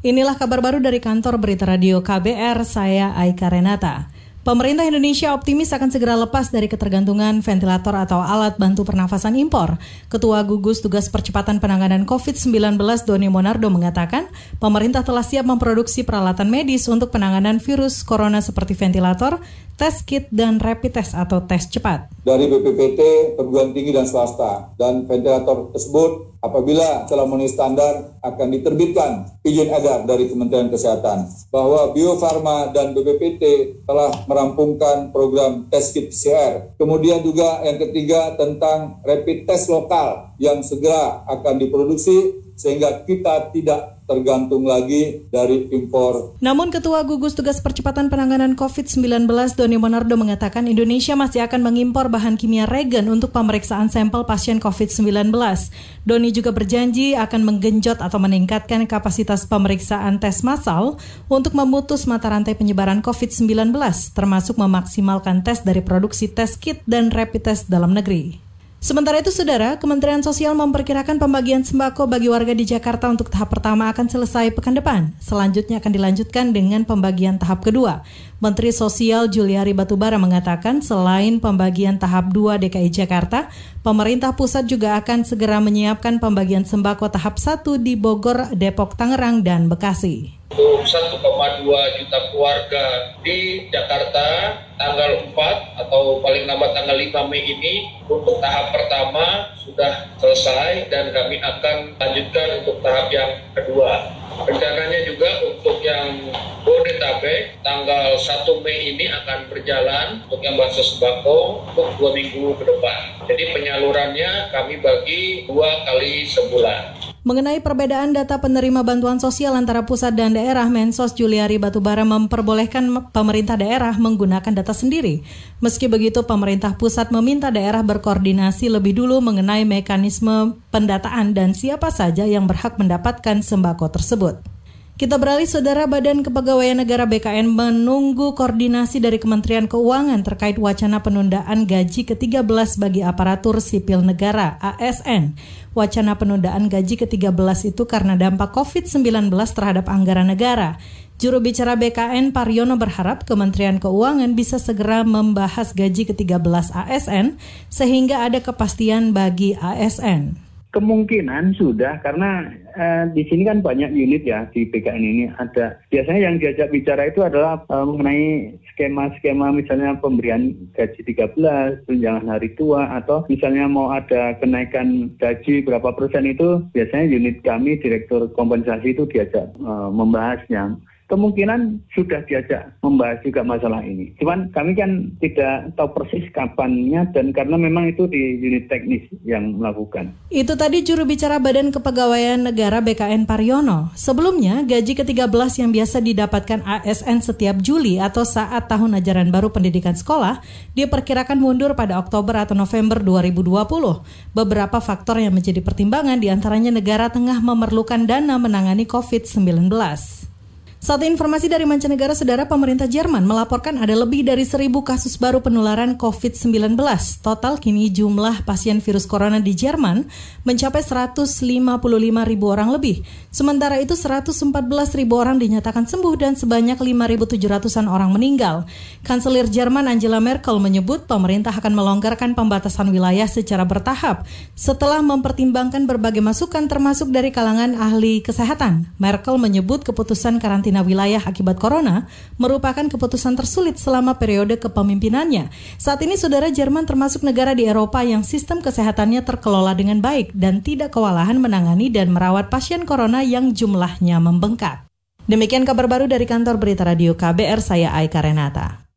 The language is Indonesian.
Inilah kabar baru dari kantor Berita Radio KBR, saya Aika Renata. Pemerintah Indonesia optimis akan segera lepas dari ketergantungan ventilator atau alat bantu pernafasan impor. Ketua Gugus Tugas Percepatan Penanganan COVID-19 Doni Monardo mengatakan, pemerintah telah siap memproduksi peralatan medis untuk penanganan virus corona seperti ventilator, tes kit, dan rapid test atau tes cepat. Dari BPPT, perguruan tinggi dan swasta, dan ventilator tersebut apabila telah memenuhi standar akan diterbitkan izin edar dari Kementerian Kesehatan bahwa Bio Farma dan BPPT telah merampungkan program tes kit PCR. Kemudian juga yang ketiga tentang rapid test lokal yang segera akan diproduksi sehingga kita tidak tergantung lagi dari impor. Namun Ketua Gugus Tugas Percepatan Penanganan COVID-19 Doni Monardo mengatakan Indonesia masih akan mengimpor bahan kimia regen untuk pemeriksaan sampel pasien COVID-19. Doni juga berjanji akan menggenjot atau meningkatkan kapasitas pemeriksaan tes massal untuk memutus mata rantai penyebaran COVID-19, termasuk memaksimalkan tes dari produksi tes kit dan rapid test dalam negeri. Sementara itu, Saudara, Kementerian Sosial memperkirakan pembagian sembako bagi warga di Jakarta untuk tahap pertama akan selesai pekan depan. Selanjutnya akan dilanjutkan dengan pembagian tahap kedua. Menteri Sosial Juliari Batubara mengatakan selain pembagian tahap 2 DKI Jakarta, pemerintah pusat juga akan segera menyiapkan pembagian sembako tahap 1 di Bogor, Depok, Tangerang, dan Bekasi untuk 1,2 juta keluarga di Jakarta tanggal 4 atau paling lambat tanggal 5 Mei ini untuk tahap pertama sudah selesai dan kami akan lanjutkan untuk tahap yang kedua. Rencananya juga untuk yang Bodetabek tanggal 1 Mei ini akan berjalan untuk yang bansos sembako untuk dua minggu ke depan. Jadi penyalurannya kami bagi dua kali sebulan. Mengenai perbedaan data penerima bantuan sosial antara pusat dan daerah, Mensos Juliari Batubara memperbolehkan pemerintah daerah menggunakan data sendiri. Meski begitu, pemerintah pusat meminta daerah berkoordinasi lebih dulu mengenai mekanisme pendataan dan siapa saja yang berhak mendapatkan sembako tersebut. Kita beralih, Saudara Badan Kepegawaian Negara BKN menunggu koordinasi dari Kementerian Keuangan terkait wacana penundaan gaji ke-13 bagi aparatur sipil negara ASN. Wacana penundaan gaji ke-13 itu karena dampak COVID-19 terhadap anggaran negara. Juru bicara BKN Pariono berharap Kementerian Keuangan bisa segera membahas gaji ke-13 ASN sehingga ada kepastian bagi ASN. Kemungkinan sudah karena eh, di sini kan banyak unit ya di BKN ini. Ada biasanya yang diajak bicara itu adalah eh, mengenai skema-skema misalnya pemberian gaji 13, tunjangan hari tua atau misalnya mau ada kenaikan gaji berapa persen itu biasanya unit kami direktur kompensasi itu diajak eh, membahasnya kemungkinan sudah diajak membahas juga masalah ini. Cuman kami kan tidak tahu persis kapannya dan karena memang itu di unit teknis yang melakukan. Itu tadi juru bicara Badan Kepegawaian Negara BKN Pariono. Sebelumnya, gaji ke-13 yang biasa didapatkan ASN setiap Juli atau saat tahun ajaran baru pendidikan sekolah diperkirakan mundur pada Oktober atau November 2020. Beberapa faktor yang menjadi pertimbangan di antaranya negara tengah memerlukan dana menangani COVID-19. Satu informasi dari mancanegara, saudara pemerintah Jerman melaporkan ada lebih dari seribu kasus baru penularan COVID-19. Total kini jumlah pasien virus corona di Jerman mencapai 155 ribu orang lebih. Sementara itu 114 ribu orang dinyatakan sembuh dan sebanyak 5.700an orang meninggal. Kanselir Jerman Angela Merkel menyebut pemerintah akan melonggarkan pembatasan wilayah secara bertahap setelah mempertimbangkan berbagai masukan termasuk dari kalangan ahli kesehatan. Merkel menyebut keputusan karantina karantina wilayah akibat corona merupakan keputusan tersulit selama periode kepemimpinannya. Saat ini saudara Jerman termasuk negara di Eropa yang sistem kesehatannya terkelola dengan baik dan tidak kewalahan menangani dan merawat pasien corona yang jumlahnya membengkak. Demikian kabar baru dari kantor Berita Radio KBR, saya Aika Renata.